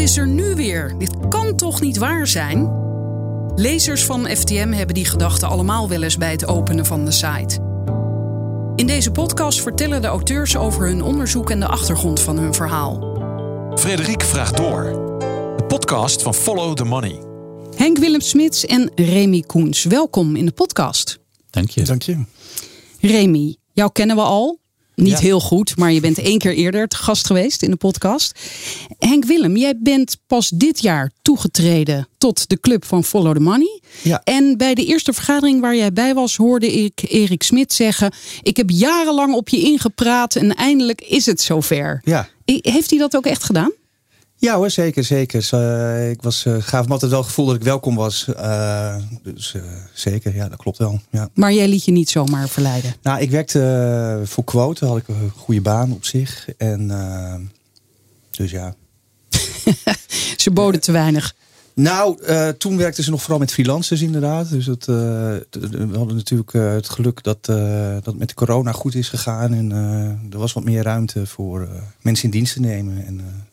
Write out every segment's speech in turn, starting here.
is er nu weer? Dit kan toch niet waar zijn? Lezers van FTM hebben die gedachten allemaal wel eens bij het openen van de site. In deze podcast vertellen de auteurs over hun onderzoek en de achtergrond van hun verhaal. Frederik vraagt door. De podcast van Follow the Money. Henk Willem Smits en Remy Koens, welkom in de podcast. Dank je. Dank je. Remy, jou kennen we al. Niet Ja. heel goed, maar je bent één keer eerder te gast geweest in de podcast. Henk Willem, jij bent pas dit jaar toegetreden tot de club van Follow the Money. Ja. En bij de eerste vergadering waar jij bij was, hoorde ik Erik Smit zeggen: Ik heb jarenlang op je ingepraat en eindelijk is het zover. Ja. Heeft hij dat ook echt gedaan? Ja hoor, zeker, zeker. Eh, ik was, eh, gaf me altijd wel het gevoel dat ik welkom was. Eh, dus zeker, ja, dat klopt wel. Ja. Maar jij liet je niet zomaar verleiden. Nou, ik werkte voor Quote, had ik een goede baan op zich. En dus ja. Ze boden te weinig. Nou, toen werkten ze nog vooral met freelancers inderdaad. Dus dat, we hadden natuurlijk het geluk dat, dat met de corona goed is gegaan. En er was wat meer ruimte voor mensen in dienst te nemen. En,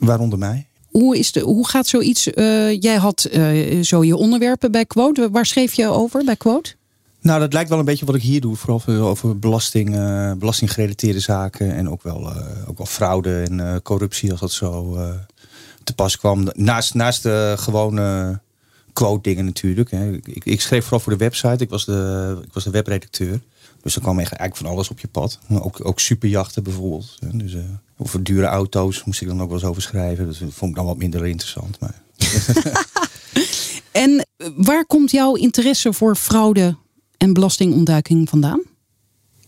waaronder mij. Hoe, is de, hoe gaat zoiets? eh, jij had eh, zo je onderwerpen bij Quote. Waar schreef je over bij Quote? Nou, dat lijkt wel een beetje wat ik hier doe. Vooral over, belasting, eh, belastinggerelateerde zaken. En ook wel, ook wel fraude en corruptie als dat zo te pas kwam. Naast, naast de gewone quote dingen natuurlijk. Hè. Ik, ik schreef vooral voor de website. Ik was de, ik was de webredacteur. Dus er kwam echt eigenlijk van alles op je pad. Ook, ook superjachten bijvoorbeeld. hè. Dus, eh, over dure auto's moest ik dan ook wel eens over schrijven. Dat vond ik dan wat minder interessant. Maar En eh, waar komt jouw interesse voor fraude en belastingontduiking vandaan?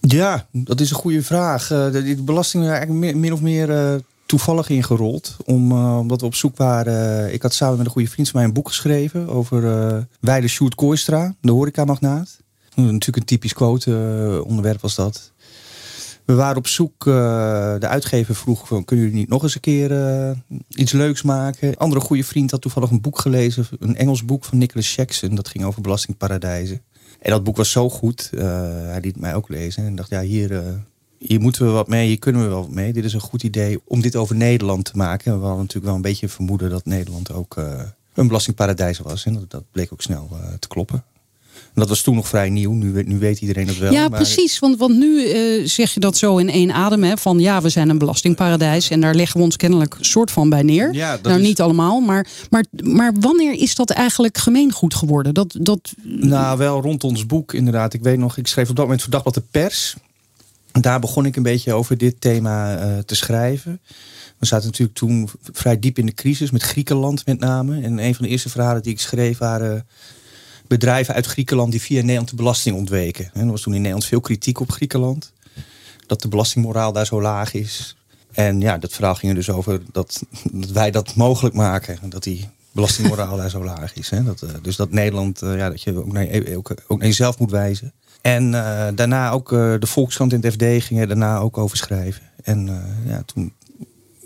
Ja, dat is een goede vraag. Eh, de, belasting is eigenlijk meer, min of meer eh, toevallig ingerold. Om, eh, omdat we op zoek waren. ik had samen met een goede vriend van mij een boek geschreven over eh Weide Sjoerd Kooistra, de horecamagnaat. Natuurlijk een typisch quote eh, onderwerp was dat. We waren op zoek, eh, de uitgever vroeg, kunnen jullie niet nog eens een keer eh, iets leuks maken? Een andere goede vriend had toevallig een boek gelezen, een Engels boek van Nicholas Jackson. Dat ging over belastingparadijzen. En dat boek was zo goed, hij liet mij ook lezen. En dacht, ja, hier, hier moeten we wat mee, hier kunnen we wel wat mee. Dit is een goed idee om dit over Nederland te maken. We hadden natuurlijk wel een beetje vermoeden dat Nederland ook een belastingparadijs was. En dat, dat bleek ook snel te kloppen. En dat was toen nog vrij nieuw, nu, weet- nu weet iedereen dat wel. ja, maar- precies. Want, want nu eh, zeg je dat zo in één adem. Hè, van ja, we zijn een belastingparadijs. En daar leggen we ons kennelijk soort van bij neer. Ja, dat nou, is- niet allemaal. Maar, maar, maar wanneer is dat eigenlijk gemeengoed geworden? Dat, dat, Nou, wel rond ons boek inderdaad. Ik weet nog, ik schreef op dat moment voor Dagblad de Pers. Daar begon ik een beetje over dit thema eh, te schrijven. We zaten natuurlijk toen vrij diep in de crisis, met Griekenland met name. En een van de eerste verhalen die ik schreef waren bedrijven uit Griekenland die via Nederland de belasting ontweken. En er was toen in Nederland veel kritiek op Griekenland. Dat de belastingmoraal daar zo laag is. En ja, dat verhaal ging er dus over dat, wij dat mogelijk maken. Dat die belastingmoraal daar zo laag is. Hè? Dat, eh, dus dat Nederland, eh, ja, dat je ook naar, ook, ook naar jezelf moet wijzen. En eh, daarna ook eh, de Volkskrant en het FD gingen daarna ook over schrijven. En eh, ja, toen,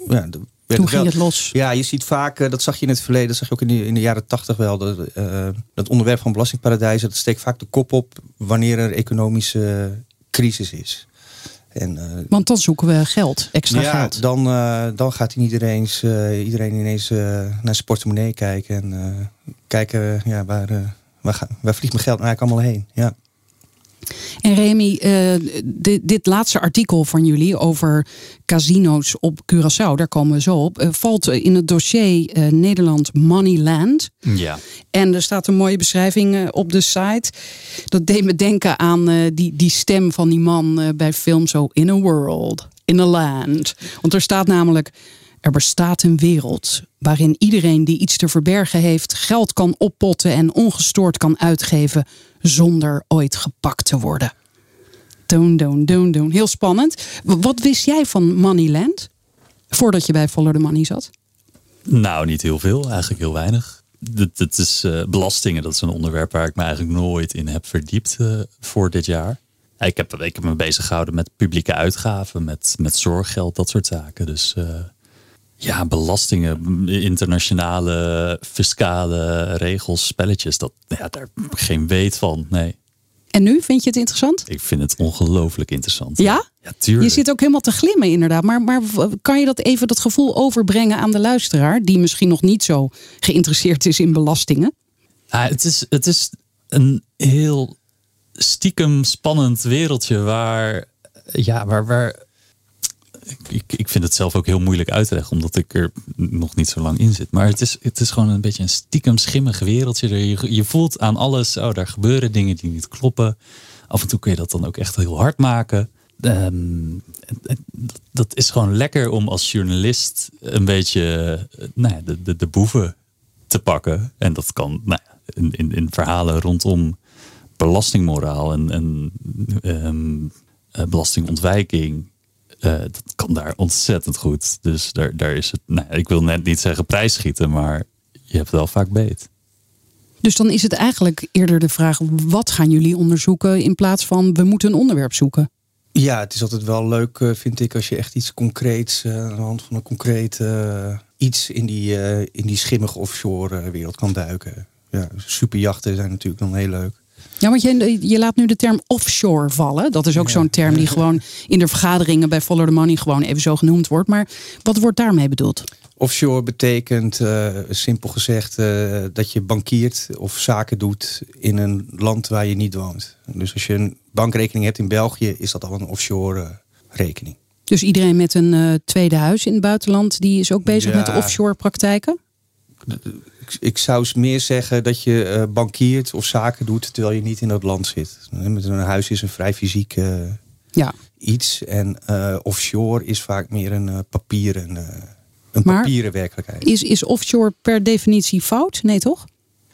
ja, toen wel- ging het los. ja, je ziet vaak, eh, dat zag je in het verleden, dat zag je ook in de, in de jaren tachtig wel. Dat, eh, dat onderwerp van belastingparadijzen, dat steekt vaak de kop op wanneer er economische crisis is. En, eh, Want dan zoeken we geld, extra ja, geld. dan, eh, dan gaat eh, iedereen ineens naar zijn portemonnee kijken. En kijken, ja, waar, waar, ga- waar vliegt mijn geld eigenlijk allemaal heen? Ja. En Remy, eh, dit, dit laatste artikel van jullie over casino's op Curaçao, daar komen we zo op, eh, valt in het dossier eh, Nederland Moneyland. Ja. En er staat een mooie beschrijving op de site. Dat deed me denken aan die, die stem van die man bij film zo In a World, in a Land. Want er staat namelijk, er bestaat een wereld waarin iedereen die iets te verbergen heeft geld kan oppotten en ongestoord kan uitgeven zonder ooit gepakt te worden. Doen, doen, doen, doen. Heel spannend. Wat wist jij van Moneyland? Voordat je bij Follow the Money zat? Nou, niet heel veel. Eigenlijk heel weinig. Het is eh, belastingen. Dat is een onderwerp waar ik me eigenlijk nooit in heb verdiept eh, voor dit jaar. Ik heb, ik me bezig gehouden met publieke uitgaven, met, met zorggeld, dat soort zaken. Dus eh, ja, belastingen, internationale fiscale regels, spelletjes, dat, ja, daar geen weet van. Nee, En nu, vind je het interessant? ik vind het ongelooflijk interessant. Ja? Ja, tuurlijk. Je zit ook helemaal te glimmen, inderdaad. Maar, maar kan je dat even dat gevoel overbrengen aan de luisteraar, die misschien nog niet zo geïnteresseerd is in belastingen? Ah, het, is, het is een heel stiekem spannend wereldje waar, ja, waar, waar ik, ik vind het zelf ook heel moeilijk uit te leggen, omdat ik er nog niet zo lang in zit. Maar het is, het is gewoon een beetje een stiekem schimmig wereldje. Je, je voelt aan alles, oh, daar gebeuren dingen die niet kloppen. Af en toe kun je dat dan ook echt heel hard maken. Um, dat is gewoon lekker om als journalist een beetje nou ja, de, de, de boeven te pakken. En dat kan nou ja, in, in, in verhalen rondom belastingmoraal en, en um, belastingontwijking. Uh, dat kan daar ontzettend goed. Dus daar, daar is het, nou, ik wil net niet zeggen prijsschieten, maar je hebt wel vaak beet. Dus dan is het eigenlijk eerder de vraag: wat gaan jullie onderzoeken in plaats van we moeten een onderwerp zoeken? Ja, het is altijd wel leuk, eh, vind ik, als je echt iets concreets uh, aan de hand van een concreet uh, iets in die, in die schimmige offshore wereld kan duiken. Ja, superjachten zijn natuurlijk dan heel leuk. Ja, want je, je laat nu de term offshore vallen. Dat is ook zo'n term die gewoon in de vergaderingen bij Follow the Money gewoon even zo genoemd wordt. Maar wat wordt daarmee bedoeld? Offshore betekent, uh, simpel gezegd, uh, dat je bankiert of zaken doet in een land waar je niet woont. Dus als je een bankrekening hebt in België, is dat al een offshore uh, rekening. Dus iedereen met een tweede huis in het buitenland, die is ook bezig ja, met offshore praktijken? Ik, ik zou meer zeggen dat je bankiert of zaken doet terwijl je niet in dat land zit. Met een huis is een vrij fysiek ja. iets. En offshore is vaak meer een papieren een maar papieren werkelijkheid. Is, is offshore per definitie fout? Nee, toch?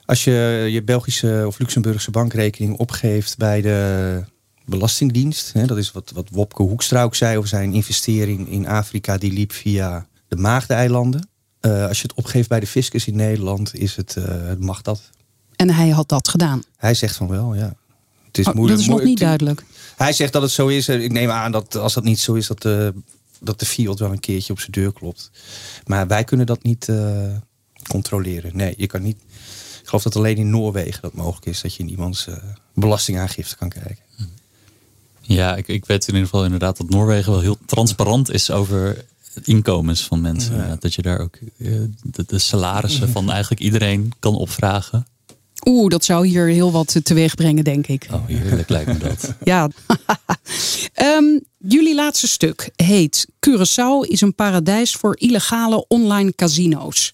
Als je je Belgische of Luxemburgse bankrekening opgeeft bij de Belastingdienst, hè, dat is wat, wat Wopke Hoekstra ook zei over zijn investering in Afrika, die liep via de Maagdeilanden. Uh, als je het opgeeft bij de fiscus in Nederland, is het, uh, mag dat. En hij had dat gedaan? Hij zegt van wel, ja. Het is oh, moeilijk. Dat is nog niet duidelijk. Hij zegt dat het zo is. Ik neem aan dat als dat niet zo is, dat de dat de Fiat wel een keertje op zijn deur klopt. Maar wij kunnen dat niet uh, controleren. Nee, je kan niet. Ik geloof dat alleen in Noorwegen dat mogelijk is dat je in iemands uh, belastingaangifte kan kijken. Ja, ik, ik weet in ieder geval inderdaad dat Noorwegen wel heel transparant is over inkomens van mensen. Ja. Dat je daar ook uh, de, de, salarissen van eigenlijk iedereen kan opvragen. Oeh, dat zou hier heel wat teweeg brengen, denk ik. Oh, heerlijk lijkt me dat. ja. um, jullie laatste stuk heet Curaçao is een paradijs voor illegale online casino's.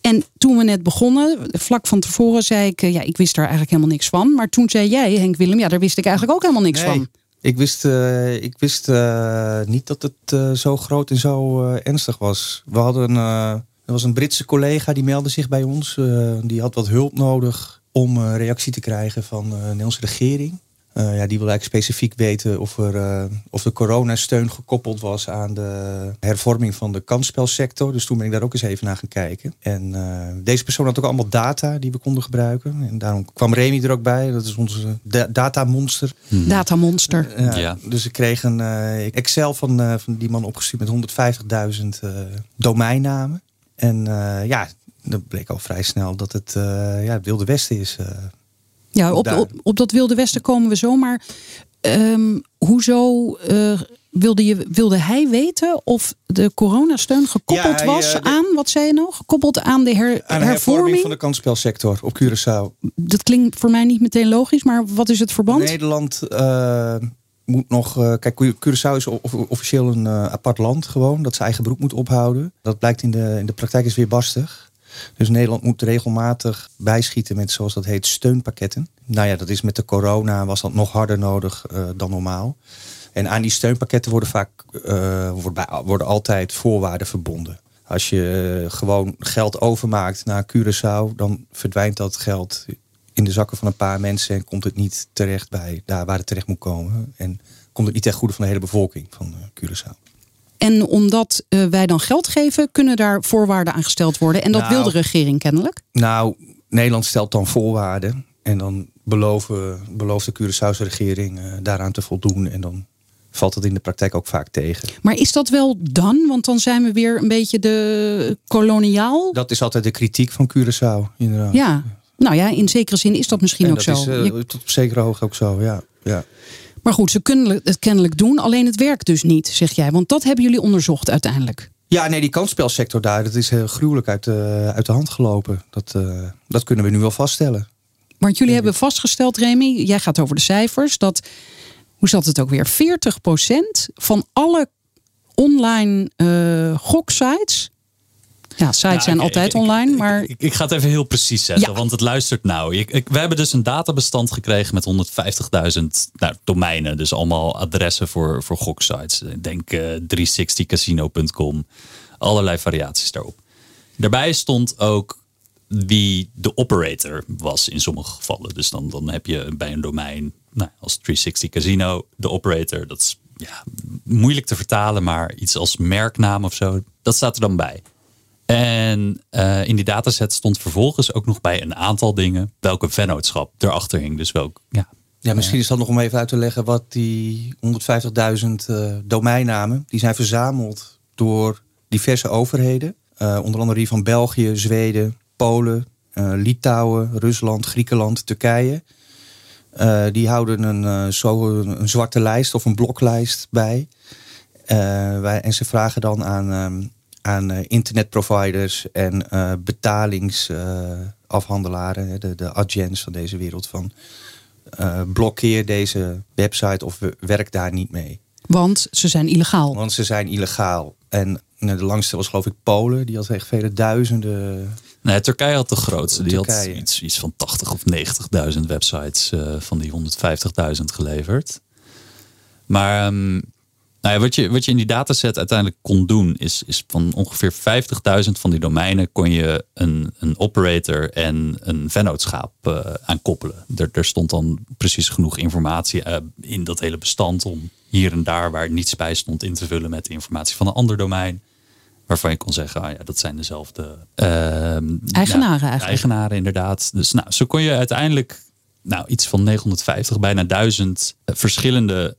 En toen we net begonnen, vlak van tevoren zei ik, ja, ik wist daar eigenlijk helemaal niks van. Maar toen zei jij, Henk Willem, ja, daar wist ik eigenlijk ook helemaal niks nee, van. Ik wist, uh, ik wist uh, niet dat het uh, zo groot en zo ernstig was. We hadden er was een Britse collega die meldde zich bij ons. Die had wat hulp nodig om reactie te krijgen van de Nederlandse regering. Uh, ja, die wil eigenlijk specifiek weten of, er, of de coronasteun gekoppeld was aan de hervorming van de kansspelsector. Dus toen ben ik daar ook eens even naar gaan kijken. En deze persoon had ook allemaal data die we konden gebruiken. En daarom kwam Remy er ook bij. Dat is onze da datamonster. Hmm. Datamonster. ja. Dus ik kreeg een Excel van, van die man opgestuurd met 150.000 domeinnamen. En uh, ja, dat bleek al vrij snel dat het uh, ja, het Wilde Westen is. Ja, op, op, op, dat Wilde Westen komen we zo. Maar um, hoezo wilde, je, wilde hij weten of de coronasteun gekoppeld ja, was aan, wat zei je nou? Gekoppeld aan de, her, aan de hervorming? van de kansspelsector op Curaçao. Dat klinkt voor mij niet meteen logisch, maar wat is het verband? Nederland moet nog. Uh, kijk, Curaçao is officieel een apart land gewoon. Dat zijn eigen broek moet ophouden. Dat blijkt in de, in de praktijk is weer barstig. Dus Nederland moet regelmatig bijschieten met, zoals dat heet, steunpakketten. Nou ja, dat is met de corona was dat nog harder nodig uh, dan normaal. En aan die steunpakketten worden vaak worden, worden altijd voorwaarden verbonden. Als je gewoon geld overmaakt naar Curaçao, dan verdwijnt dat geld in de zakken van een paar mensen en komt het niet terecht bij daar waar het terecht moet komen. En komt het niet ten goede van de hele bevolking van Curaçao. En omdat uh, wij dan geld geven, kunnen daar voorwaarden aan gesteld worden. En dat nou, wil de regering kennelijk? Nou, Nederland stelt dan voorwaarden. En dan beloven, belooft de Curaçaose regering uh, daaraan te voldoen. En dan valt het in de praktijk ook vaak tegen. Maar is dat wel dan? Want dan zijn we weer een beetje de koloniaal. Dat is altijd de kritiek van Curaçao, inderdaad. Ja, nou ja, in zekere zin is dat misschien ook dat zo. Is, uh, Tot op zekere hoogte ook zo, ja. ja. Maar goed, ze kunnen het kennelijk doen, alleen het werkt dus niet, zeg jij. Want dat hebben jullie onderzocht uiteindelijk. Ja, nee, die kansspelsector daar, dat is heel gruwelijk uit de, uit de hand gelopen. Dat, uh, dat kunnen we nu wel vaststellen. Want jullie hebben vastgesteld, Remy, jij gaat over de cijfers, dat, hoe zat het ook weer, 40% van alle online uh, goksites ja, sites zijn altijd online, maar... Ik, ik, ga het even heel precies zetten, want het luistert nou. Ik, we hebben dus een databestand gekregen met 150.000 nou, domeinen. Dus allemaal adressen voor, voor goksites. Denk uh, 360casino.com. Allerlei variaties daarop. Daarbij stond ook wie de operator was in sommige gevallen. Dus dan, dan heb je bij een domein nou, als 360 Casino de operator. Dat is ja, moeilijk te vertalen, maar iets als merknaam of zo, dat staat er dan bij. En uh, in die dataset stond vervolgens ook nog bij een aantal dingen welke vennootschap erachter hing. Dus welk, ja. Ja, misschien is dat nog om even uit te leggen wat die 150.000 uh, domeinnamen, die zijn verzameld door diverse overheden. Uh, onder andere die van België, Zweden, Polen, Litouwen, Rusland, Griekenland, Turkije. die houden een, zo een, zwarte lijst of een bloklijst bij. Wij, en ze vragen dan aan um, aan uh, internetproviders en uh, betalingsafhandelaren, de, de agents van deze wereld, van uh, blokkeer deze website of werk daar niet mee. Want ze zijn illegaal. Want ze zijn illegaal. En de langste was geloof ik Polen, die had echt vele duizenden. Nee, Turkije had de grootste. Die had iets, iets van 80 of 90.000 websites van die 150.000 geleverd. Maar um, nou ja, wat, je, wat je in die dataset uiteindelijk kon doen, is, is van ongeveer 50.000 van die domeinen kon je een, een operator en een vennootschap uh, aan koppelen. Er, er stond dan precies genoeg informatie uh, in dat hele bestand om hier en daar waar niets bij stond in te vullen met de informatie van een ander domein. Waarvan je kon zeggen, ah ja, dat zijn dezelfde uh, eigenaren eigenlijk. Eigenaren inderdaad. Dus nou, zo kon je uiteindelijk nou, iets van 950, bijna 1000 verschillende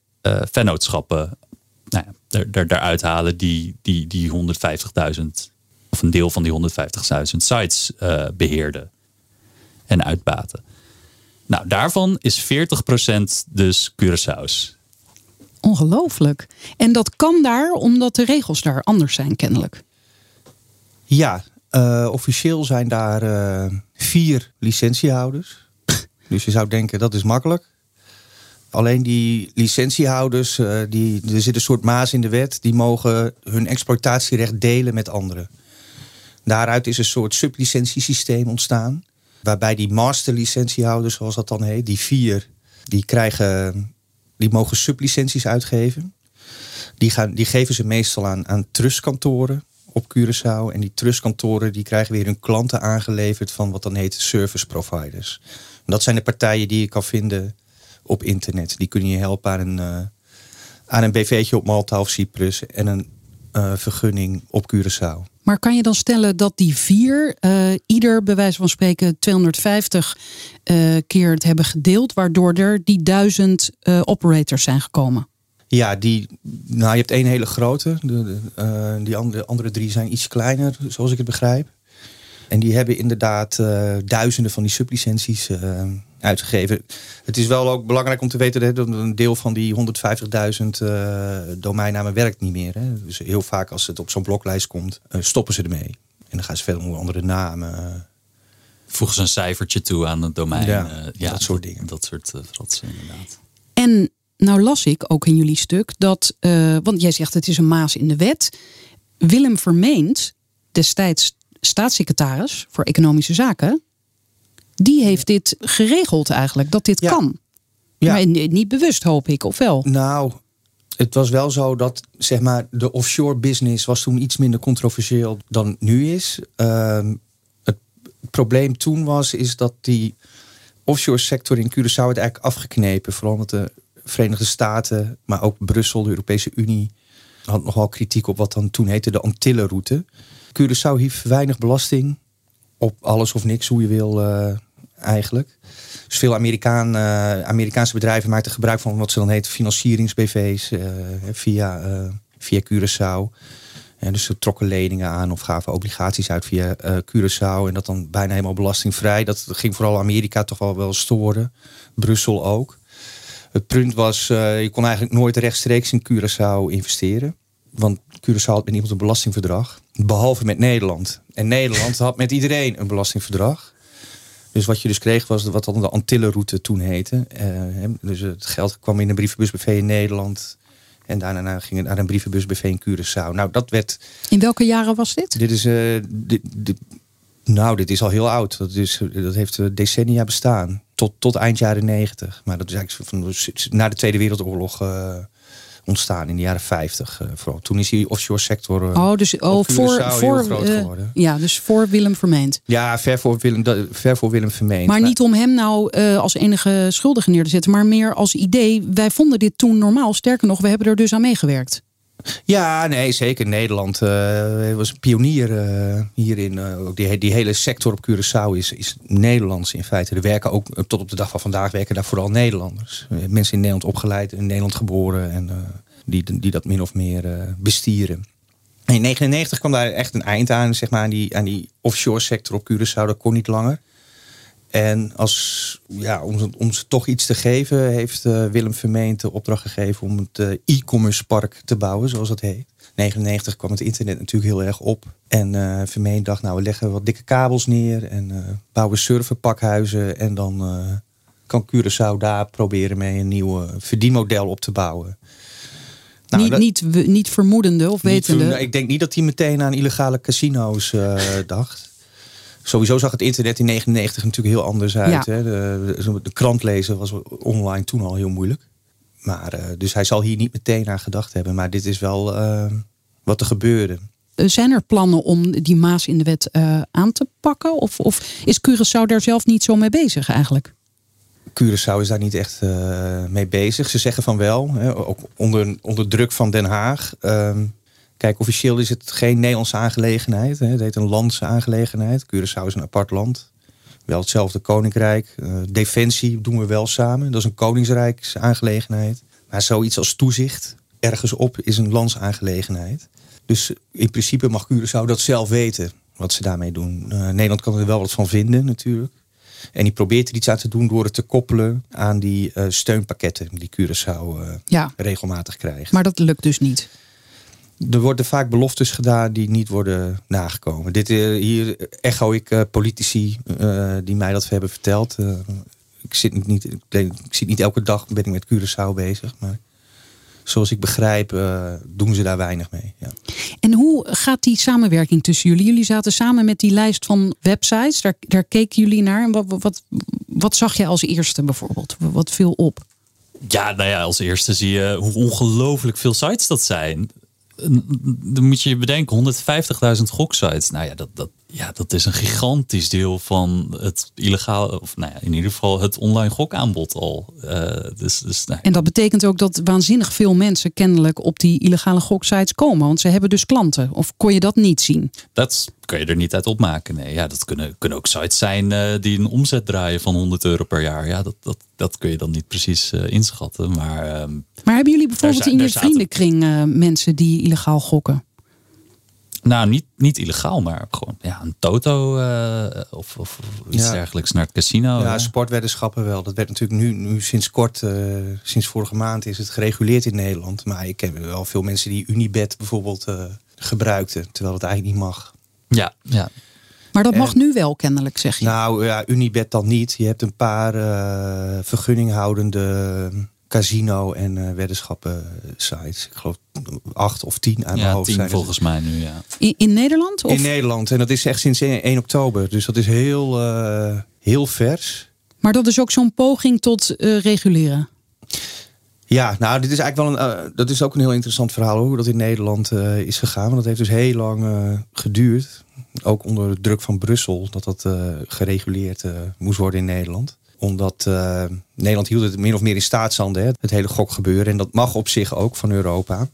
vennootschappen ja, er, daaruit halen die, die, die 150.000 of een deel van die 150.000 sites uh, beheerden en uitbaten. Nou, daarvan is 40% dus Curaçao's. Ongelooflijk. En dat kan daar omdat de regels daar anders zijn, kennelijk. Ja, uh, officieel zijn daar uh, vier licentiehouders. dus je zou denken dat is makkelijk. Alleen die licentiehouders, uh, die, er zit een soort maas in de wet, die mogen hun exploitatierecht delen met anderen. Daaruit is een soort sublicentiesysteem ontstaan. Waarbij die masterlicentiehouders, zoals dat dan heet, die vier, die krijgen, die mogen sublicenties uitgeven. Die, gaan, die geven ze meestal aan, aan trustkantoren op Curaçao. En die trustkantoren die krijgen weer hun klanten aangeleverd van wat dan heet service providers. dat zijn de partijen die je kan vinden op internet. Die kunnen je helpen aan een, uh, aan een BV'tje op Malta of Cyprus en een uh, vergunning op Curaçao. Maar kan je dan stellen dat die vier uh, ieder bij wijze van spreken 250 keer het hebben gedeeld, waardoor er die duizend operators zijn gekomen? Ja, die, nou, je hebt één hele grote. De, de, die andere, andere drie zijn iets kleiner, zoals ik het begrijp. En die hebben inderdaad duizenden van die sublicenties uitgegeven. Het is wel ook belangrijk om te weten dat een deel van die 150.000 uh, domeinnamen werkt niet meer. Hè. Dus heel vaak als het op zo'n bloklijst komt, uh, stoppen ze ermee. En dan gaan ze veel meer andere namen. Uh, Voegen ze een cijfertje toe aan het domein. Ja, uh, ja dat soort dingen. Dat soort uh, fratsen inderdaad. En nou las ik ook in jullie stuk dat, want jij zegt het is een maas in de wet. Willem Vermeend, destijds staatssecretaris voor Economische Zaken, die heeft dit geregeld eigenlijk, dat dit kan. Ja. Maar niet bewust hoop ik, of wel? Nou, het was wel zo dat zeg maar, de offshore business was toen iets minder controversieel dan nu is. Uh, het probleem toen was is dat die offshore sector in Curaçao werd eigenlijk afgeknepen. Vooral omdat de Verenigde Staten, maar ook Brussel, de Europese Unie, had nogal kritiek op wat dan toen heette de Antillenroute. Curaçao hief weinig belasting op alles of niks, hoe je wil uh, eigenlijk. Dus veel Amerikaan, uh, Amerikaanse bedrijven maakten gebruik van wat ze dan heet financieringsbv's uh, via, via Curaçao. En dus ze trokken leningen aan of gaven obligaties uit via Curaçao. En dat dan bijna helemaal belastingvrij. Dat ging vooral Amerika toch wel wel storen. Brussel ook. Het punt was, uh, je kon eigenlijk nooit rechtstreeks in Curaçao investeren. Want Curaçao had met niemand een belastingverdrag. Behalve met Nederland. En Nederland had met iedereen een belastingverdrag. Dus wat je dus kreeg was wat dan de Antillenroute toen heette. Uh, dus het geld kwam in een brievenbus in Nederland. En daarna ging het naar een brievenbus in Curaçao. Nou, dat werd... In welke jaren was dit? Dit is... Uh, dit, dit, nou, dit is al heel oud. Dat, is, dat heeft decennia bestaan. Tot, tot eind jaren negentig. Maar dat is eigenlijk van, na de Tweede Wereldoorlog uh, ontstaan in de jaren 50. Uh, vooral. Toen is die offshore sector. Uh, oh, dus oh, voor, voor, geworden. ja, dus voor Willem Vermeend. Ja, ver voor Willem, ver voor Willem Vermeend. Maar, maar niet om hem nou als enige schuldige neer te zetten, maar meer als idee. Wij vonden dit toen normaal. Sterker nog, we hebben er dus aan meegewerkt. Ja, nee, zeker. Nederland uh, was een pionier uh, hierin. Uh, die, die hele sector op Curaçao is, is Nederlands in feite. Er werken ook tot op de dag van vandaag werken daar vooral Nederlanders. mensen in Nederland opgeleid, in Nederland geboren en die, die dat min of meer bestieren. in 1999 kwam daar echt een eind aan, zeg maar, aan die, aan die offshore sector op Curaçao. Dat kon niet langer. En als, ja, om, om ze toch iets te geven, heeft uh, Willem Vermeent de opdracht gegeven om het uh, e-commerce park te bouwen, zoals dat heet. 99 kwam het internet natuurlijk heel erg op. En uh, Vermeent dacht, nou we leggen wat dikke kabels neer en bouwen serverpakhuizen. En dan kan Curaçao daar proberen mee een nieuw verdienmodel op te bouwen. Nou, niet, niet, niet vermoedende of wetende? ik denk niet dat hij meteen aan illegale casino's dacht. Sowieso zag het internet in 99 natuurlijk heel anders uit. Hè? De, de, krant lezen was online toen al heel moeilijk. Maar, uh, dus hij zal hier niet meteen aan gedacht hebben. Maar dit is wel uh, wat er gebeurde. Eh, zijn er plannen om die maas in de wet uh, aan te pakken? Of, of is Curaçao daar zelf niet zo mee bezig eigenlijk? Curaçao is daar niet echt mee bezig. Ze zeggen van wel, hè, ook onder, onder druk van Den Haag. Ehm, Kijk, officieel is het geen Nederlandse aangelegenheid. Hè. Het heet een landse aangelegenheid. Curaçao is een apart land. Wel hetzelfde koninkrijk. Uh, defensie doen we wel samen. Dat is een koningsrijksaangelegenheid. Maar zoiets als toezicht ergens op is een landsaangelegenheid. Dus in principe mag Curaçao dat zelf weten wat ze daarmee doen. Uh, Nederland kan er wel wat van vinden natuurlijk. En die probeert er iets aan te doen door het te koppelen aan die uh, steunpakketten die Curaçao ja. regelmatig krijgt. Maar dat lukt dus niet er worden vaak beloftes gedaan die niet worden nagekomen. Dit, uh, hier echo ik uh, politici uh, die mij dat hebben verteld. ik, zit niet, ik, ik, zit niet elke dag ben ik met Curaçao bezig. Maar zoals ik begrijp doen ze daar weinig mee. Ja. En hoe gaat die samenwerking tussen jullie? Jullie zaten samen met die lijst van websites. Daar, daar keken jullie naar. En wat, wat, wat zag je als eerste bijvoorbeeld? Wat viel op? Ja, nou ja, als eerste zie je hoe ongelooflijk veel sites dat zijn dan moet je je bedenken, 150.000 goksites. Nou ja dat, dat, ja, dat is een gigantisch deel van het illegale, of nou ja, in ieder geval het online gokaanbod al. Uh, dus, dus, nou En dat betekent ook dat waanzinnig veel mensen kennelijk op die illegale goksites komen. Want ze hebben dus klanten. Of kon je dat niet zien? Dat kan je er niet uit opmaken. Nee, ja, dat kunnen, kunnen ook sites zijn uh, die een omzet draaien van 100 euro per jaar. Ja, dat, dat, dat kun je dan niet precies uh, inschatten. Maar, uh, maar hebben jullie bijvoorbeeld in je vriendenkring mensen die illegaal gokken? Nou, niet, niet illegaal, maar gewoon ja, een toto uh, of, of iets dergelijks naar het casino. Ja, sportweddenschappen wel. Dat werd natuurlijk nu, nu sinds kort, uh, sinds vorige maand is het gereguleerd in Nederland. Maar ik ken wel veel mensen die Unibet bijvoorbeeld uh, gebruikten, terwijl het eigenlijk niet mag. Ja, ja. Maar dat mag nu wel kennelijk, zeg je? Nou ja, Unibet dan niet. Je hebt een paar vergunninghoudende casino en uh, weddenschappen sites. Ik geloof acht of tien aan ja, mijn hoofd. Tien volgens mij nu, ja. In, in Nederland? Of? In Nederland. En dat is echt sinds 1 oktober. Dus dat is heel, uh, heel vers. Maar dat is ook zo'n poging tot uh, reguleren? Ja, nou, dit is eigenlijk wel een, dat is ook een heel interessant verhaal hoe dat in Nederland is gegaan. Want dat heeft dus heel lang geduurd. Ook onder druk van Brussel, dat dat gereguleerd moest worden in Nederland omdat uh, Nederland hield het min of meer in staatshanden, hè, het hele gokgebeuren. En dat mag op zich ook van Europa.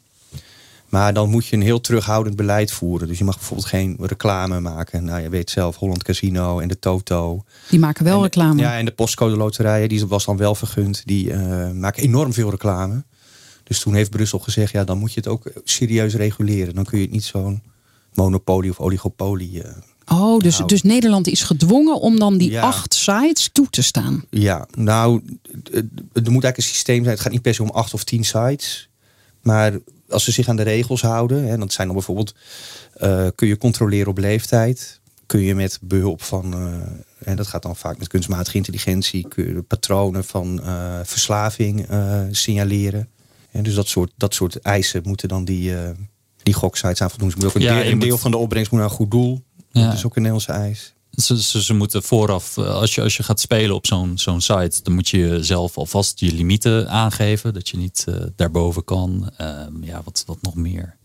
Maar dan moet je een heel terughoudend beleid voeren. Dus je mag bijvoorbeeld geen reclame maken. Nou, je weet zelf, Holland Casino en de Toto. Die maken wel reclame. Ja, en de postcode loterijen, die was dan wel vergund. Die uh, maken enorm veel reclame. Dus toen heeft Brussel gezegd, ja, dan moet je het ook serieus reguleren. Dan kun je het niet zo'n monopolie of oligopolie uh, Oh, dus, Nou. dus Nederland is gedwongen om dan die Ja. acht sites toe te staan. Ja, nou, er moet eigenlijk een systeem zijn. Het gaat niet per se om acht of tien sites. Maar als ze zich aan de regels houden, hè, dat zijn dan bijvoorbeeld, eh, kun je controleren op leeftijd. Kun je met behulp van, eh, en dat gaat dan vaak met kunstmatige intelligentie, kun je patronen van eh, verslaving eh, signaleren. En dus dat soort, dat soort eisen moeten dan die, eh die goksites aan voldoen. Ook een, Ja, deel, een moet- deel van de opbrengst moet naar een goed doel. Ja. Dat is ook een Nederlandse eis. Ze, ze, ze moeten vooraf, eh, als je, als je gaat spelen op zo'n zo'n site, dan moet je zelf alvast je limieten aangeven. Dat je niet eh, daarboven kan. Ehm, ja, wat, wat nog meer.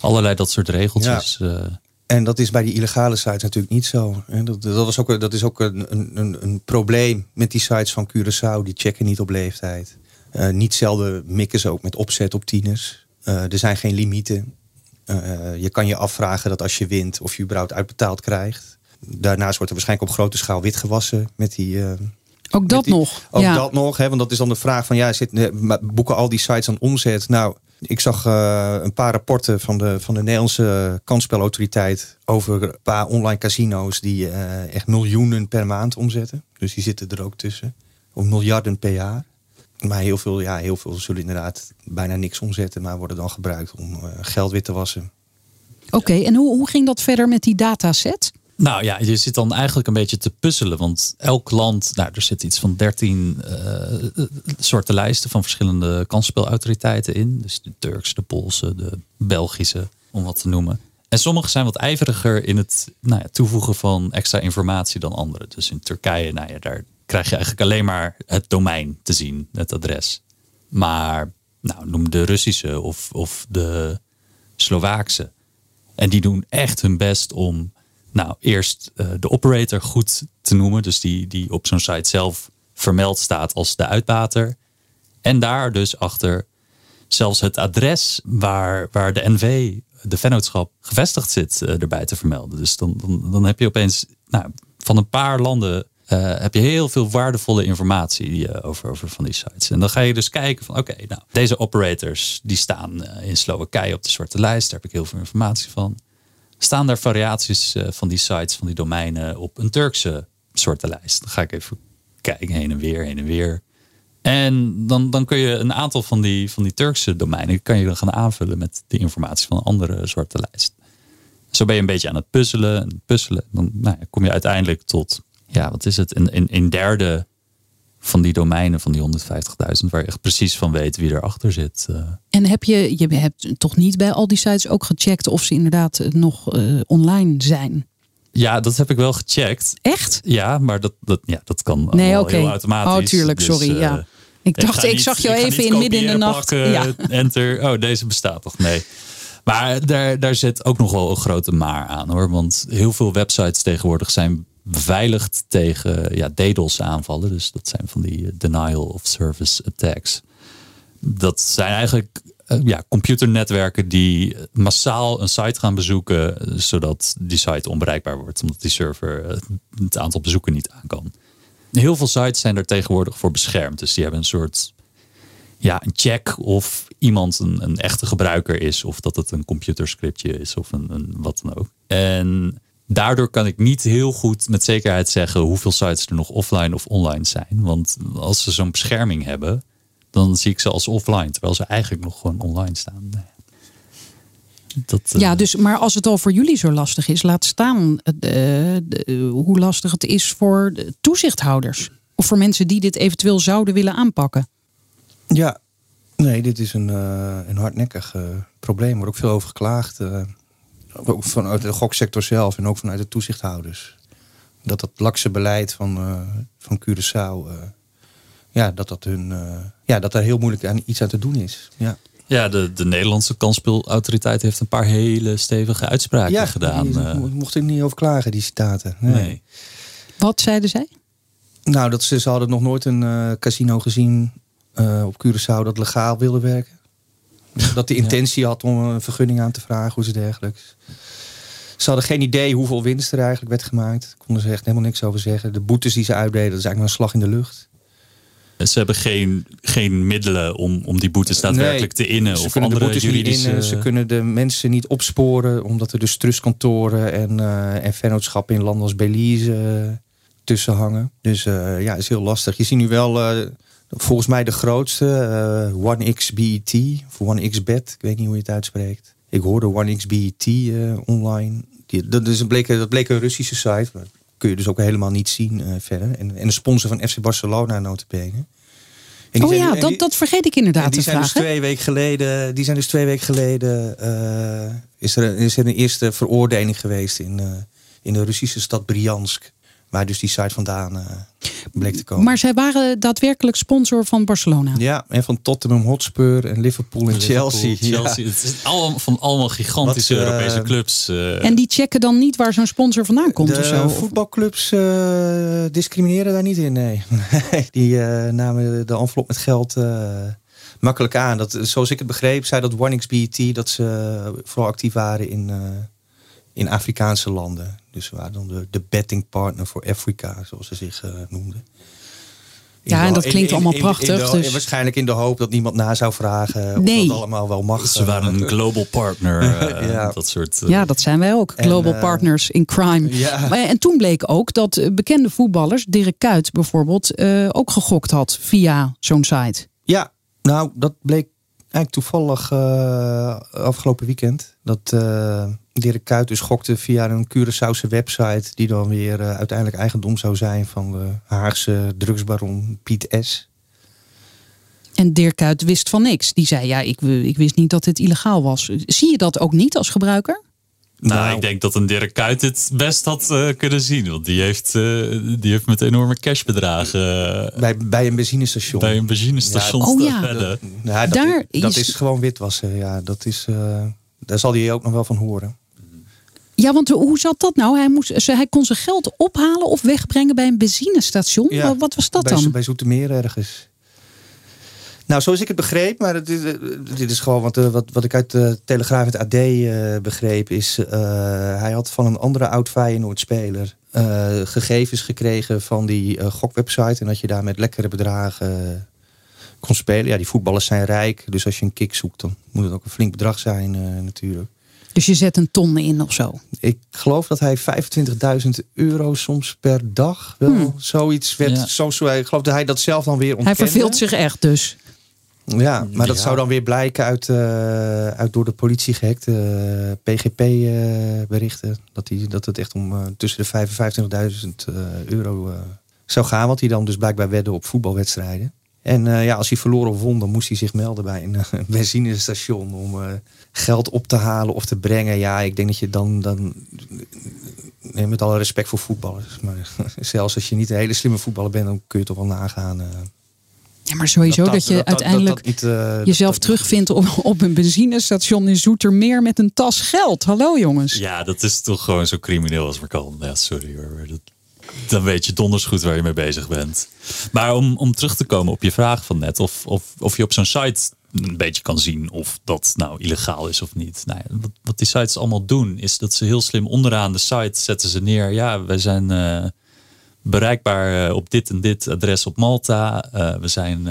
Allerlei dat soort regeltjes. eh. En dat is bij die illegale sites natuurlijk niet zo. Dat, dat, was ook, dat is ook een, een, een, probleem met die sites van Curaçao. Die checken niet op leeftijd. Niet zelden mikken ze ook met opzet op tieners. Er zijn geen limieten. Eh, je kan je afvragen dat als je wint of je überhaupt uitbetaald krijgt. Daarnaast wordt er waarschijnlijk op grote schaal wit gewassen met die... eh, Ook dat die- nog. Ook ja. dat nog, hè, want dat is dan de vraag van ja, zit, eh, boeken al die sites aan omzet? Nou, ik zag een paar rapporten van de, van de Nederlandse kansspelautoriteit over een paar online casino's die echt miljoenen per maand omzetten. Dus die zitten er ook tussen. Of miljarden per jaar. Maar heel veel, ja, heel veel zullen inderdaad bijna niks omzetten, maar worden dan gebruikt om eh, geld wit te wassen. Oké, en hoe, hoe ging dat verder met die dataset? Nou ja, je zit dan eigenlijk een beetje te puzzelen. Want elk land, nou, er zit iets van 13 eh, soorten lijsten van verschillende kansspelautoriteiten in. Dus de Turkse, de Poolse, de Belgische, om wat te noemen. En sommige zijn wat ijveriger in het nou ja, toevoegen van extra informatie dan andere. Dus in Turkije, nou ja, daar krijg je eigenlijk alleen maar het domein te zien, het adres. Maar nou, noem de Russische of, of de Slovaakse. En die doen echt hun best om nou, eerst eh, de operator goed te noemen. Dus die, die op zo'n site zelf vermeld staat als de uitbater. En daar dus achter zelfs het adres waar, waar de NV, de vennootschap, gevestigd zit, eh, erbij te vermelden. Dus dan, dan, dan heb je opeens nou, van een paar landen eh, heb je heel veel waardevolle informatie eh, over, over van die sites. En dan ga je dus kijken van oké, nou, deze operators die staan eh, in Slowakije op de zwarte lijst. Daar heb ik heel veel informatie van. Staan daar variaties van die sites, van die domeinen op een Turkse soorten lijst? Dan ga ik even kijken heen en weer, heen en weer. En dan, dan kun je een aantal van die, van die Turkse domeinen kan je dan gaan aanvullen met de informatie van een andere soorten lijst. Zo ben je een beetje aan het puzzelen en puzzelen. Dan nou ja, kom je uiteindelijk tot, ja, wat is het, een, een, een derde van die domeinen van die 150.000, waar je echt precies van weet wie erachter zit. eh. En heb je, je hebt toch niet bij al die sites ook gecheckt of ze inderdaad eh, nog eh, online zijn? Ja, dat heb ik wel gecheckt. Echt? Ja, maar dat, dat, ja, dat kan Nee, oké. heel automatisch. Oh, tuurlijk, Dus, sorry. ja. Ik dacht, ik, niet- zag jou even in midden in de nacht. ja. Enter. Oh, deze bestaat toch? Nee. Maar daar, daar zit ook nog wel een grote maar aan hoor. Want heel veel websites tegenwoordig zijn beveiligd tegen ja, DDoS aanvallen. Dus dat zijn van die eh, denial of service attacks. Dat zijn eigenlijk eh, ja, computernetwerken die massaal een site gaan bezoeken. Zodat die site onbereikbaar wordt. Omdat die server eh, het aantal bezoeken niet aan kan. Heel veel sites zijn er tegenwoordig voor beschermd. Dus die hebben een soort ja, een check of iemand een, een echte gebruiker is. Of dat het een computerscriptje is of een, een wat dan ook. En daardoor kan ik niet heel goed met zekerheid zeggen hoeveel sites er nog offline of online zijn. Want als ze zo'n bescherming hebben, dan zie ik ze als offline. Terwijl ze eigenlijk nog gewoon online staan. Nou ja. Dat, eh, Ja, dus, maar als het al voor jullie zo lastig is, laat staan eh, de- de- hoe lastig het is voor de toezichthouders. Of voor mensen die dit eventueel zouden willen aanpakken. Ja, nee, dit is een, eh, een hardnekkig eh, probleem. Er wordt ook veel over geklaagd. eh, ook vanuit de goksector zelf en ook vanuit de toezichthouders. Dat dat lakse beleid van, eh, van Curaçao, eh, ja, dat, dat, hun, eh, ja, dat daar heel moeilijk aan, iets aan te doen is. Ja, ja de, de Nederlandse kansspelautoriteit heeft een paar hele stevige uitspraken ja gedaan. die, eh. mo- mocht ik niet over klagen, die citaten. Nee. nee. Wat zeiden zij? Nou, dat ze, ze hadden nog nooit een eh, casino gezien eh, op Curaçao dat legaal wilde werken. Dat de intentie had om een vergunning aan te vragen, hoe ze dergelijks. Ze hadden geen idee hoeveel winst er eigenlijk werd gemaakt. Daar konden ze echt helemaal niks over zeggen. De boetes die ze uitdeden, dat is eigenlijk maar een slag in de lucht. Ze hebben geen, geen middelen om, om die boetes daadwerkelijk te innen. Ze of kunnen de andere niet juridische... innen, ze kunnen de mensen niet opsporen, omdat er dus trustkantoren en, eh en vennootschappen in landen als Belize eh, tussen hangen. Dus eh, ja, is heel lastig. Je ziet nu wel, volgens mij de grootste, eh, OneXBET, of OneXBet, ik weet niet hoe je het uitspreekt. Ik hoorde OneXBET eh online. Die, dat, is een bleek, dat bleek een Russische site, maar kun je dus ook helemaal niet zien eh, verder. En, en de sponsor van FC Barcelona notabene. En Oh zijn- ja, dat, die- dat vergeet ik inderdaad die te zijn dus twee weken geleden, die zijn dus twee weken geleden is, er, is er een eerste veroordeling geweest in, in de Russische stad Briansk. Waar dus die site vandaan eh, bleek te komen. Maar zij waren daadwerkelijk sponsor van Barcelona. ja, en van Tottenham Hotspur en Liverpool en Chelsea. Ja. Chelsea. Het is allemaal, van allemaal gigantische Wat, eh, Europese clubs. eh, En die checken dan niet waar zo'n sponsor vandaan komt de of zo? Voetbalclubs eh, discrimineren daar niet in, nee. Die eh, namen de envelop met geld eh, makkelijk aan. Dat, zoals ik het begreep, zei dat OneXBT dat ze vooral actief waren in, eh, in Afrikaanse landen. Dus ze waren dan de, de betting partner voor Afrika, zoals ze zich eh, noemden. In Ja, en dat klinkt allemaal in prachtig, de- dus- Waarschijnlijk in de hoop dat niemand na zou vragen of Nee. dat allemaal wel mag. ze waren een global partner. eh, Ja. Dat soort... eh, Ja, dat zijn wij ook. En, Global eh, partners in crime. Ja. Maar, en toen bleek ook dat eh, bekende voetballers, Dirk Kuyt bijvoorbeeld, eh, ook gegokt had via zo'n site. Ja, nou, dat bleek eigenlijk toevallig eh, afgelopen weekend. Dat eh Dirk Kuyt dus gokte via een Curaçaose website... die dan weer eh, uiteindelijk eigendom zou zijn van de Haagse drugsbaron Piet S. En Dirk Kuyt wist van niks. Die zei, ja, ik, w- ik wist niet dat dit illegaal was. Zie je dat ook niet als gebruiker? Nou, Nou. ik denk dat een Dirk Kuyt het best had eh, kunnen zien. Want die heeft, eh, die heeft met enorme cashbedragen eh, Bij, bij een benzinestation. bij een benzinestation Ja, oh ja. dat, Daar dat is- is... gewoon witwassen. Ja, dat is, eh, daar zal hij ook nog wel van horen. Ja, want hoe zat dat nou? Hij, moest, hij kon zijn geld ophalen of wegbrengen bij een benzinestation. Ja, Wat- was dat bij, dan? Bij Zoetermeer ergens. Nou, zoals ik het begreep, maar is, eh, dit is gewoon wat, eh, wat, wat ik uit de Telegraaf en het AD eh, begreep, is hij had van een andere oud Feyenoord-speler gegevens gekregen van die gokwebsite en dat je daar met lekkere bedragen kon spelen. Ja, die voetballers zijn rijk, dus als je een kick zoekt, dan moet het ook een flink bedrag zijn eh, natuurlijk. Dus je zet een ton in of zo. Ik geloof dat hij 25.000 euro soms per dag wel Hmm. zoiets werd. Ja. Zo, zo, ik geloof dat hij dat zelf dan weer Hij ontkende. verveelt zich echt dus. Ja, maar dat Ja. zou dan weer blijken uit, eh, uit door de politie gehackte PGP-berichten. dat, die, dat het echt om eh, tussen de 55.000 eh, euro eh, zou gaan. Want hij dan dus blijkbaar wedde op voetbalwedstrijden. En eh, ja, als hij verloren of won, dan moest hij zich melden bij een eh, benzinestation om eh, geld op te halen of te brengen. Ja, ik denk dat je dan, dan nee, met alle respect voor voetballers. Maar zelfs als je niet een hele slimme voetballer bent, dan kun je toch wel nagaan. eh, Ja, maar sowieso dat, je uiteindelijk dat niet, eh, jezelf dat- terugvindt op, op een benzinestation in Zoetermeer met een tas geld. Hallo jongens. Ja, dat is toch gewoon zo crimineel als maar kan. Ja, sorry hoor. Dat, dan weet je donders goed waar je mee bezig bent. Maar om, om terug te komen op je vraag van net, of, of, of je op zo'n site een beetje kan zien of dat nou illegaal is of niet. Nou wat, wat die sites allemaal doen, is dat ze heel slim onderaan de site zetten ze neer. Ja, wij zijn eh, bereikbaar eh, op dit en dit adres op Malta. Eh, we zijn.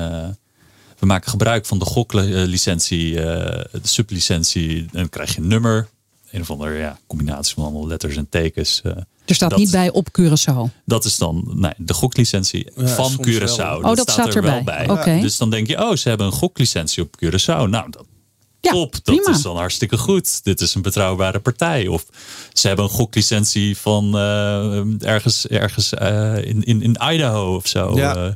we maken gebruik van de goklicentie, de sublicentie. En dan krijg je een nummer. Een of andere ja, combinatie van allemaal letters en tekens. Er staat Dat- niet bij op Curaçao. Dat is dan nee, de goklicentie Ja, van Curaçao. Oh, dat staat er wel bij. Oké. Dus dan denk je, oh, ze hebben een goklicentie op Curaçao. Nou, dat, Ja, top. Dat prima. is dan hartstikke goed. Dit is een betrouwbare partij. Of ze hebben een goklicentie van eh, ergens, ergens eh, in, in, in Idaho of zo. Ja. Eh,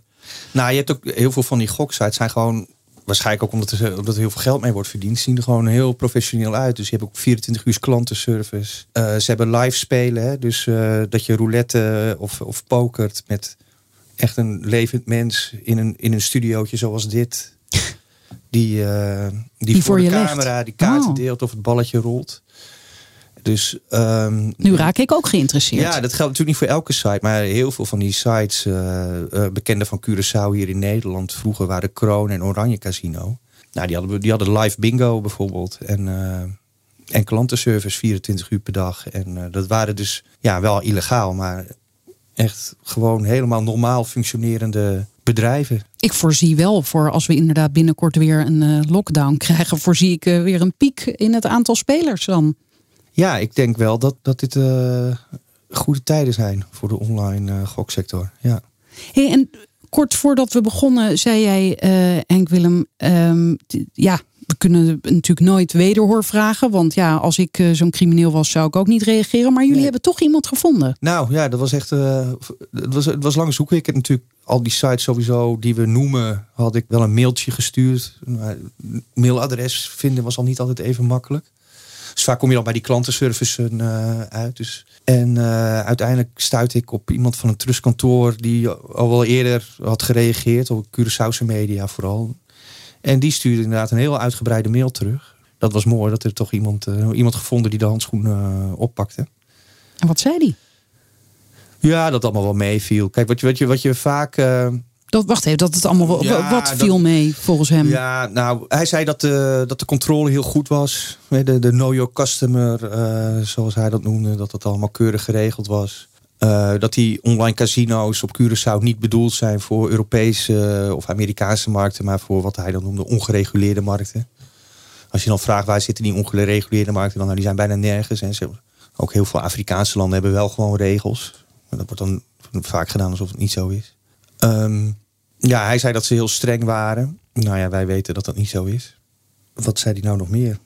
Nou, je hebt ook heel veel van die goksites zijn gewoon waarschijnlijk ook omdat er, omdat er heel veel geld mee wordt verdiend, zien er gewoon heel professioneel uit. Dus je hebt ook 24 uur klantenservice. Eh, ze hebben live spelen, hè? dus eh, dat je roulette of, of pokert met echt een levend mens in een, in een studiootje zoals dit. Die, eh, die, voor, voor de camera die kaarten Oh. deelt of het balletje rolt. Dus ehm, Nu raak ik ook geïnteresseerd. ja, dat geldt natuurlijk niet voor elke site, maar heel veel van die sites, eh, bekende van Curaçao hier in Nederland, vroeger waren Kroon en Oranje Casino. Nou, die hadden, die hadden live bingo bijvoorbeeld en, eh, en klantenservice 24 uur per dag. En dat waren dus ja, wel illegaal, maar echt gewoon helemaal normaal functionerende bedrijven. Ik voorzie wel voor als we inderdaad binnenkort weer een uh, lockdown krijgen, voorzie ik uh, weer een piek in het aantal spelers dan. Ja, ik denk wel dat, dat dit uh, goede tijden zijn voor de online goksector. Ja. Hey, en kort voordat we begonnen, zei jij, Henk Willem, um, ja, we kunnen natuurlijk nooit wederhoor vragen. Want ja, als ik uh, zo'n crimineel was, zou ik ook niet reageren. Maar jullie hebben toch iemand gevonden. Nou ja, dat was echt. Uh, het, was, het was lang zoeken. Ik heb natuurlijk al die sites sowieso die we noemen, had ik wel een mailtje gestuurd. Maar mailadres vinden was al niet altijd even makkelijk. Dus vaak kom je al bij die klantenservice uh, uit. Dus. En uh, uiteindelijk stuitte ik op iemand van een trustkantoor die al wel eerder had gereageerd. Op Curaçaose media vooral. En die stuurde inderdaad een heel uitgebreide mail terug. Dat was mooi, dat er toch iemand, uh, iemand gevonden die de handschoen oppakte. En wat zei die? Ja, dat allemaal wel meeviel. Kijk, wat je, wat je, wat je vaak... Dat, wacht even, dat het allemaal ja, wat viel dat, mee volgens hem? Ja, nou, hij zei dat de, dat de controle heel goed was. De, de know your customer, zoals hij dat noemde, dat dat allemaal keurig geregeld was. Uh, dat die online casino's op Curaçao niet bedoeld zijn voor Europese of Amerikaanse markten, maar voor wat hij dan noemde ongereguleerde markten. Als je dan vraagt waar zitten die ongereguleerde markten dan, nou, die zijn bijna nergens. En ze, ook heel veel Afrikaanse landen hebben wel gewoon regels. Maar dat wordt dan vaak gedaan alsof het niet zo is. Um, ja, hij zei dat ze heel streng waren. Nou ja, wij weten dat dat niet zo is. Wat zei hij nou nog meer?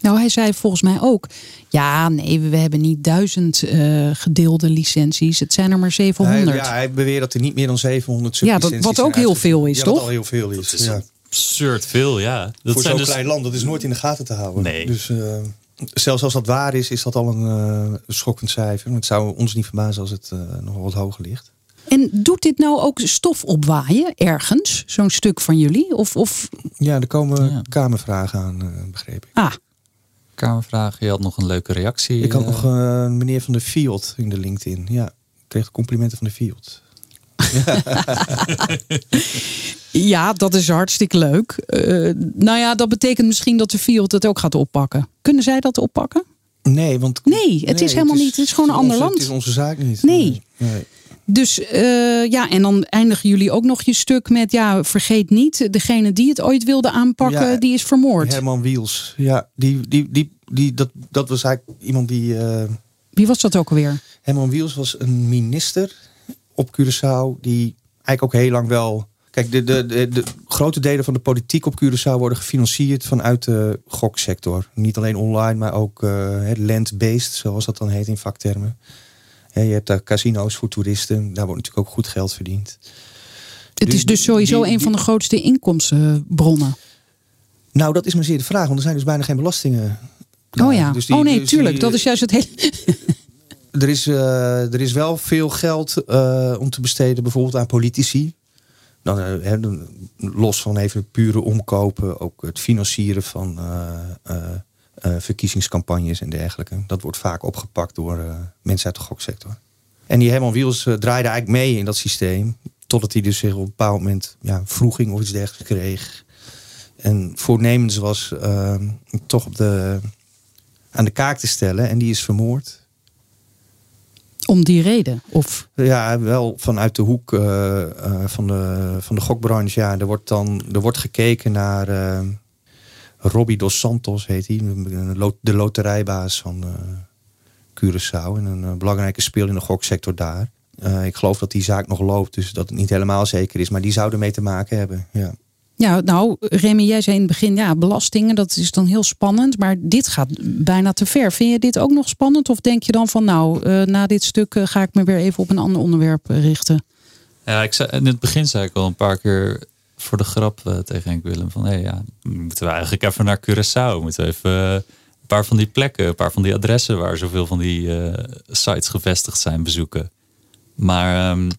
Nou, hij zei volgens mij ook. Ja, nee, we hebben niet duizend uh, gedeelde licenties. Het zijn er maar 700. Hij, ja, hij beweert dat er niet meer dan 700 Ja, dat, wat ook heel veel is, ja, toch? Wat al heel veel is. is ja. absurd veel, ja. Dat Voor zo'n dus... klein land, dat is nooit in de gaten te houden. Nee. Dus uh, zelfs als dat waar is, is dat al een uh, schokkend cijfer. Het zou ons niet verbazen als het nog wat hoger ligt. En doet dit nou ook stof opwaaien ergens? Zo'n stuk van jullie? Of, of... Ja, er komen ja. kamervragen aan, begreep ik. Ah, Kamervragen. Je had nog een leuke reactie. Ik had nog uh, meneer van de Field in de LinkedIn. Ja, ik kreeg complimenten van de Field. ja, dat is hartstikke leuk. Uh, nou ja, dat betekent misschien dat de Field het ook gaat oppakken. Kunnen zij dat oppakken? Nee, want... Nee, het nee, is helemaal het is, niet. Het is gewoon een ander onze, land. Het is onze zaak niet. Nee. nee. Dus uh, ja, en dan eindigen jullie ook nog je stuk met, ja, vergeet niet, degene die het ooit wilde aanpakken, ja, die is vermoord. Herman Wiels, ja, die, die, die, die, dat, dat was eigenlijk iemand die... Uh, Wie was dat ook alweer? Herman Wiels was een minister op Curaçao, die eigenlijk ook heel lang wel... Kijk, de, de, de, de grote delen van de politiek op Curaçao worden gefinancierd vanuit de goksector. Niet alleen online, maar ook uh, land-based, zoals dat dan heet in vaktermen. Ja, je hebt daar casino's voor toeristen. Daar wordt natuurlijk ook goed geld verdiend. Het is dus sowieso die, een van de grootste inkomstenbronnen. Nou, dat is maar zeer de vraag. Want er zijn dus bijna geen belastingen. Oh ja. Dus die, oh nee, dus tuurlijk. Die, dat is juist het hele... er, is, uh, er is wel veel geld uh, om te besteden bijvoorbeeld aan politici. Dan, uh, los van even pure omkopen. Ook het financieren van uh, verkiezingscampagnes en dergelijke. Dat wordt vaak opgepakt door uh, mensen uit de goksector. En die Herman Wiels uh, draaide eigenlijk mee in dat systeem. Totdat hij dus zich op een bepaald moment ja, vroeging of iets dergelijks kreeg. En voornemens was toch op de, aan de kaak te stellen. En die is vermoord. Om die reden? Of? Ja, wel vanuit de hoek van, de, van de gokbranche. Ja, er wordt dan er wordt gekeken naar Robbie Dos Santos heet hij. De loterijbaas van uh, Curaçao. En een uh, belangrijke speel in de goksector daar. Uh, ik geloof dat die zaak nog loopt. Dus dat het niet helemaal zeker is. Maar die zouden mee te maken hebben. Ja. Ja, nou, Remy, jij zei in het begin, ja, belastingen, dat is dan heel spannend. Maar dit gaat bijna te ver. Vind je dit ook nog spannend? Of denk je dan van, nou, na dit stuk ga ik me weer even op een ander onderwerp richten? Ja, ik zei, in het begin zei ik al een paar keer voor de grap uh, tegen Henk Willem van... hé, hey, ja, moeten we eigenlijk even naar Curaçao? Moeten we even uh, een paar van die plekken, een paar van die adressen... waar zoveel van die uh, sites gevestigd zijn, bezoeken. Maar um,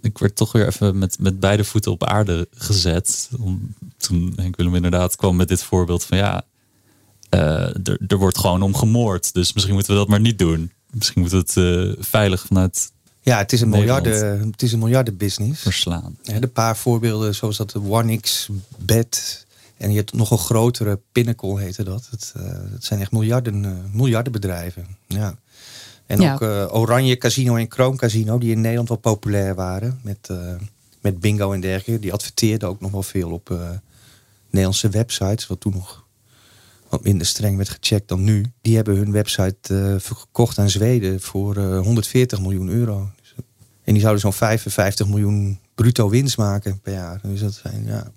ik, werd, toch weer even met, met beide voeten op aarde gezet. Om, toen Henk Willem inderdaad kwam met dit voorbeeld van... ja, er, er wordt gewoon om gemoord. Dus misschien moeten we dat maar niet doen. Misschien moeten we het veilig vanuit ja, het is een miljarden, het is een miljardenbusiness. Verslaan. Ja, een paar voorbeelden zoals dat de Onix bed. En je hebt nog een grotere Pinnacle heette dat. Het, uh, het zijn echt miljarden, uh, miljardenbedrijven. Ja. En Ja. ook uh, Oranje Casino en Kroon Casino, die in Nederland wel populair waren. Met met bingo en dergelijke. Die adverteerden ook nog wel veel op uh, Nederlandse websites. Wat toen nog wat minder streng werd gecheckt dan nu. Die hebben hun website uh, verkocht aan Zweden voor 140 miljoen euro. Dus, en die zouden zo'n 55 miljoen bruto winst maken per jaar. Dus dat zijn, ja,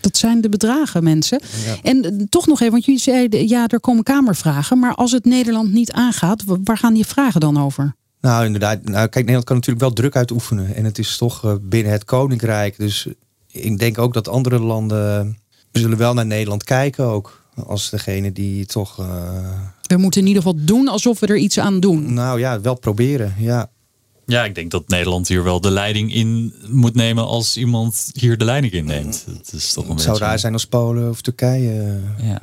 dat zijn de bedragen, mensen. En eh, toch nog even, want jullie zeiden, ja, er komen kamervragen. Maar als het Nederland niet aangaat, waar gaan die vragen dan over? Nou, inderdaad. Nou, kijk, Nederland kan natuurlijk wel druk uitoefenen. En het is toch eh, binnen het Koninkrijk. Dus ik denk ook dat andere landen zullen wel naar Nederland kijken ook. Als degene die toch... Uh... We moeten in ieder geval doen alsof we er iets aan doen. Nou ja, wel proberen, ja. Ja, ik denk dat Nederland hier wel de leiding in moet nemen als iemand hier de leiding in neemt. Het is toch een het zou raar zijn als Polen of Turkije. Ja.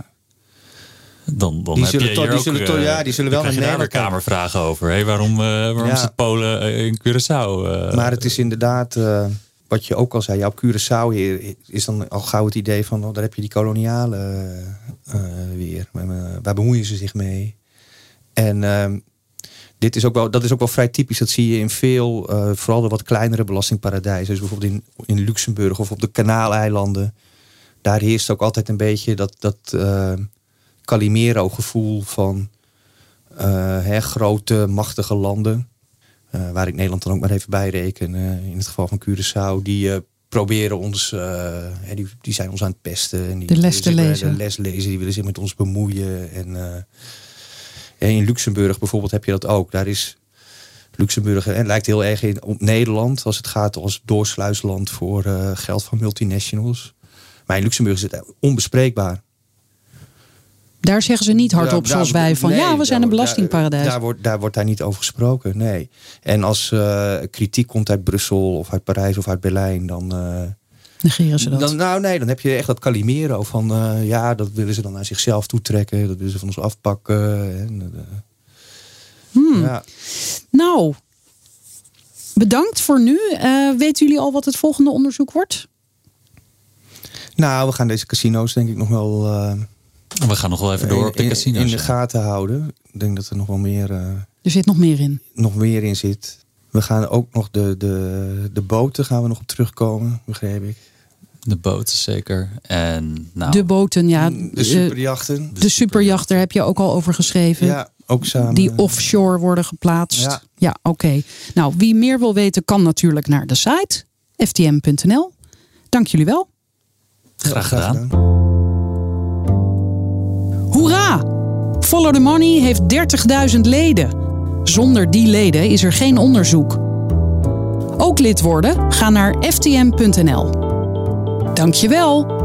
Dan, dan die heb zullen je hier die zullen toch, ja, die zullen wel naar Nederland kamer vragen over. Hey, waarom uh, waarom zit Polen eh, in Curaçao? Uh, maar het is inderdaad, uh, wat je ook al zei, jouw Curaçao hier is dan al gauw het idee van, oh, daar heb je die kolonialen weer. Waar bemoeien ze zich mee? En ehm, dit is ook wel, dat is ook wel vrij typisch. Dat zie je in veel, vooral de wat kleinere belastingparadijzen. Dus bijvoorbeeld in, in Luxemburg of op de Kanaaleilanden. Daar heerst ook altijd een beetje dat, dat uh, Calimero-gevoel van hè, grote, machtige landen. Waar ik Nederland dan ook maar even bij reken. in het geval van Curaçao. Die proberen ons, die, die zijn ons aan het pesten. En die, de les te lezen. De les lezen, die willen zich met ons bemoeien. En in Luxemburg bijvoorbeeld heb je dat ook. Daar is Luxemburg en lijkt heel erg in, op Nederland als het gaat als doorsluisland voor geld van multinationals. Maar in Luxemburg is het onbespreekbaar. Daar zeggen ze niet hardop ja, zoals wij van ja, we zijn een belastingparadijs. Daar, wordt, daar wordt daar niet over gesproken, nee. En als uh, kritiek komt uit Brussel of uit Parijs of uit Berlijn, dan, uh, Negeren ze dat? Dan, nou nee, dan heb je echt dat Calimero van uh, ja, dat willen ze dan naar zichzelf toetrekken. Dat willen ze van ons afpakken. En, hmm. ja. Nou, bedankt voor nu. Weten jullie al wat het volgende onderzoek wordt? Nou, we gaan deze casino's denk ik nog wel... we gaan nog wel even door op de casino's. In de gaten houden. Ik denk dat er nog wel meer... er zit nog meer in. Nog meer in zit. We gaan ook nog de, de, de boten gaan we nog op terugkomen, begreep ik. De boten zeker. En, nou, de boten, ja. Mm, de superjachten. De, de superjachten daar heb je ook al over geschreven. Ja, ook samen. Die offshore worden geplaatst. Ja, ja oké. Nou, wie meer wil weten kan natuurlijk naar de site ftm.nl. Dank jullie wel. Graag gedaan. Hoera! Follow the Money heeft 30.000 leden. Zonder die leden is er geen onderzoek. Ook lid worden? Ga naar ftm.nl. Dankjewel!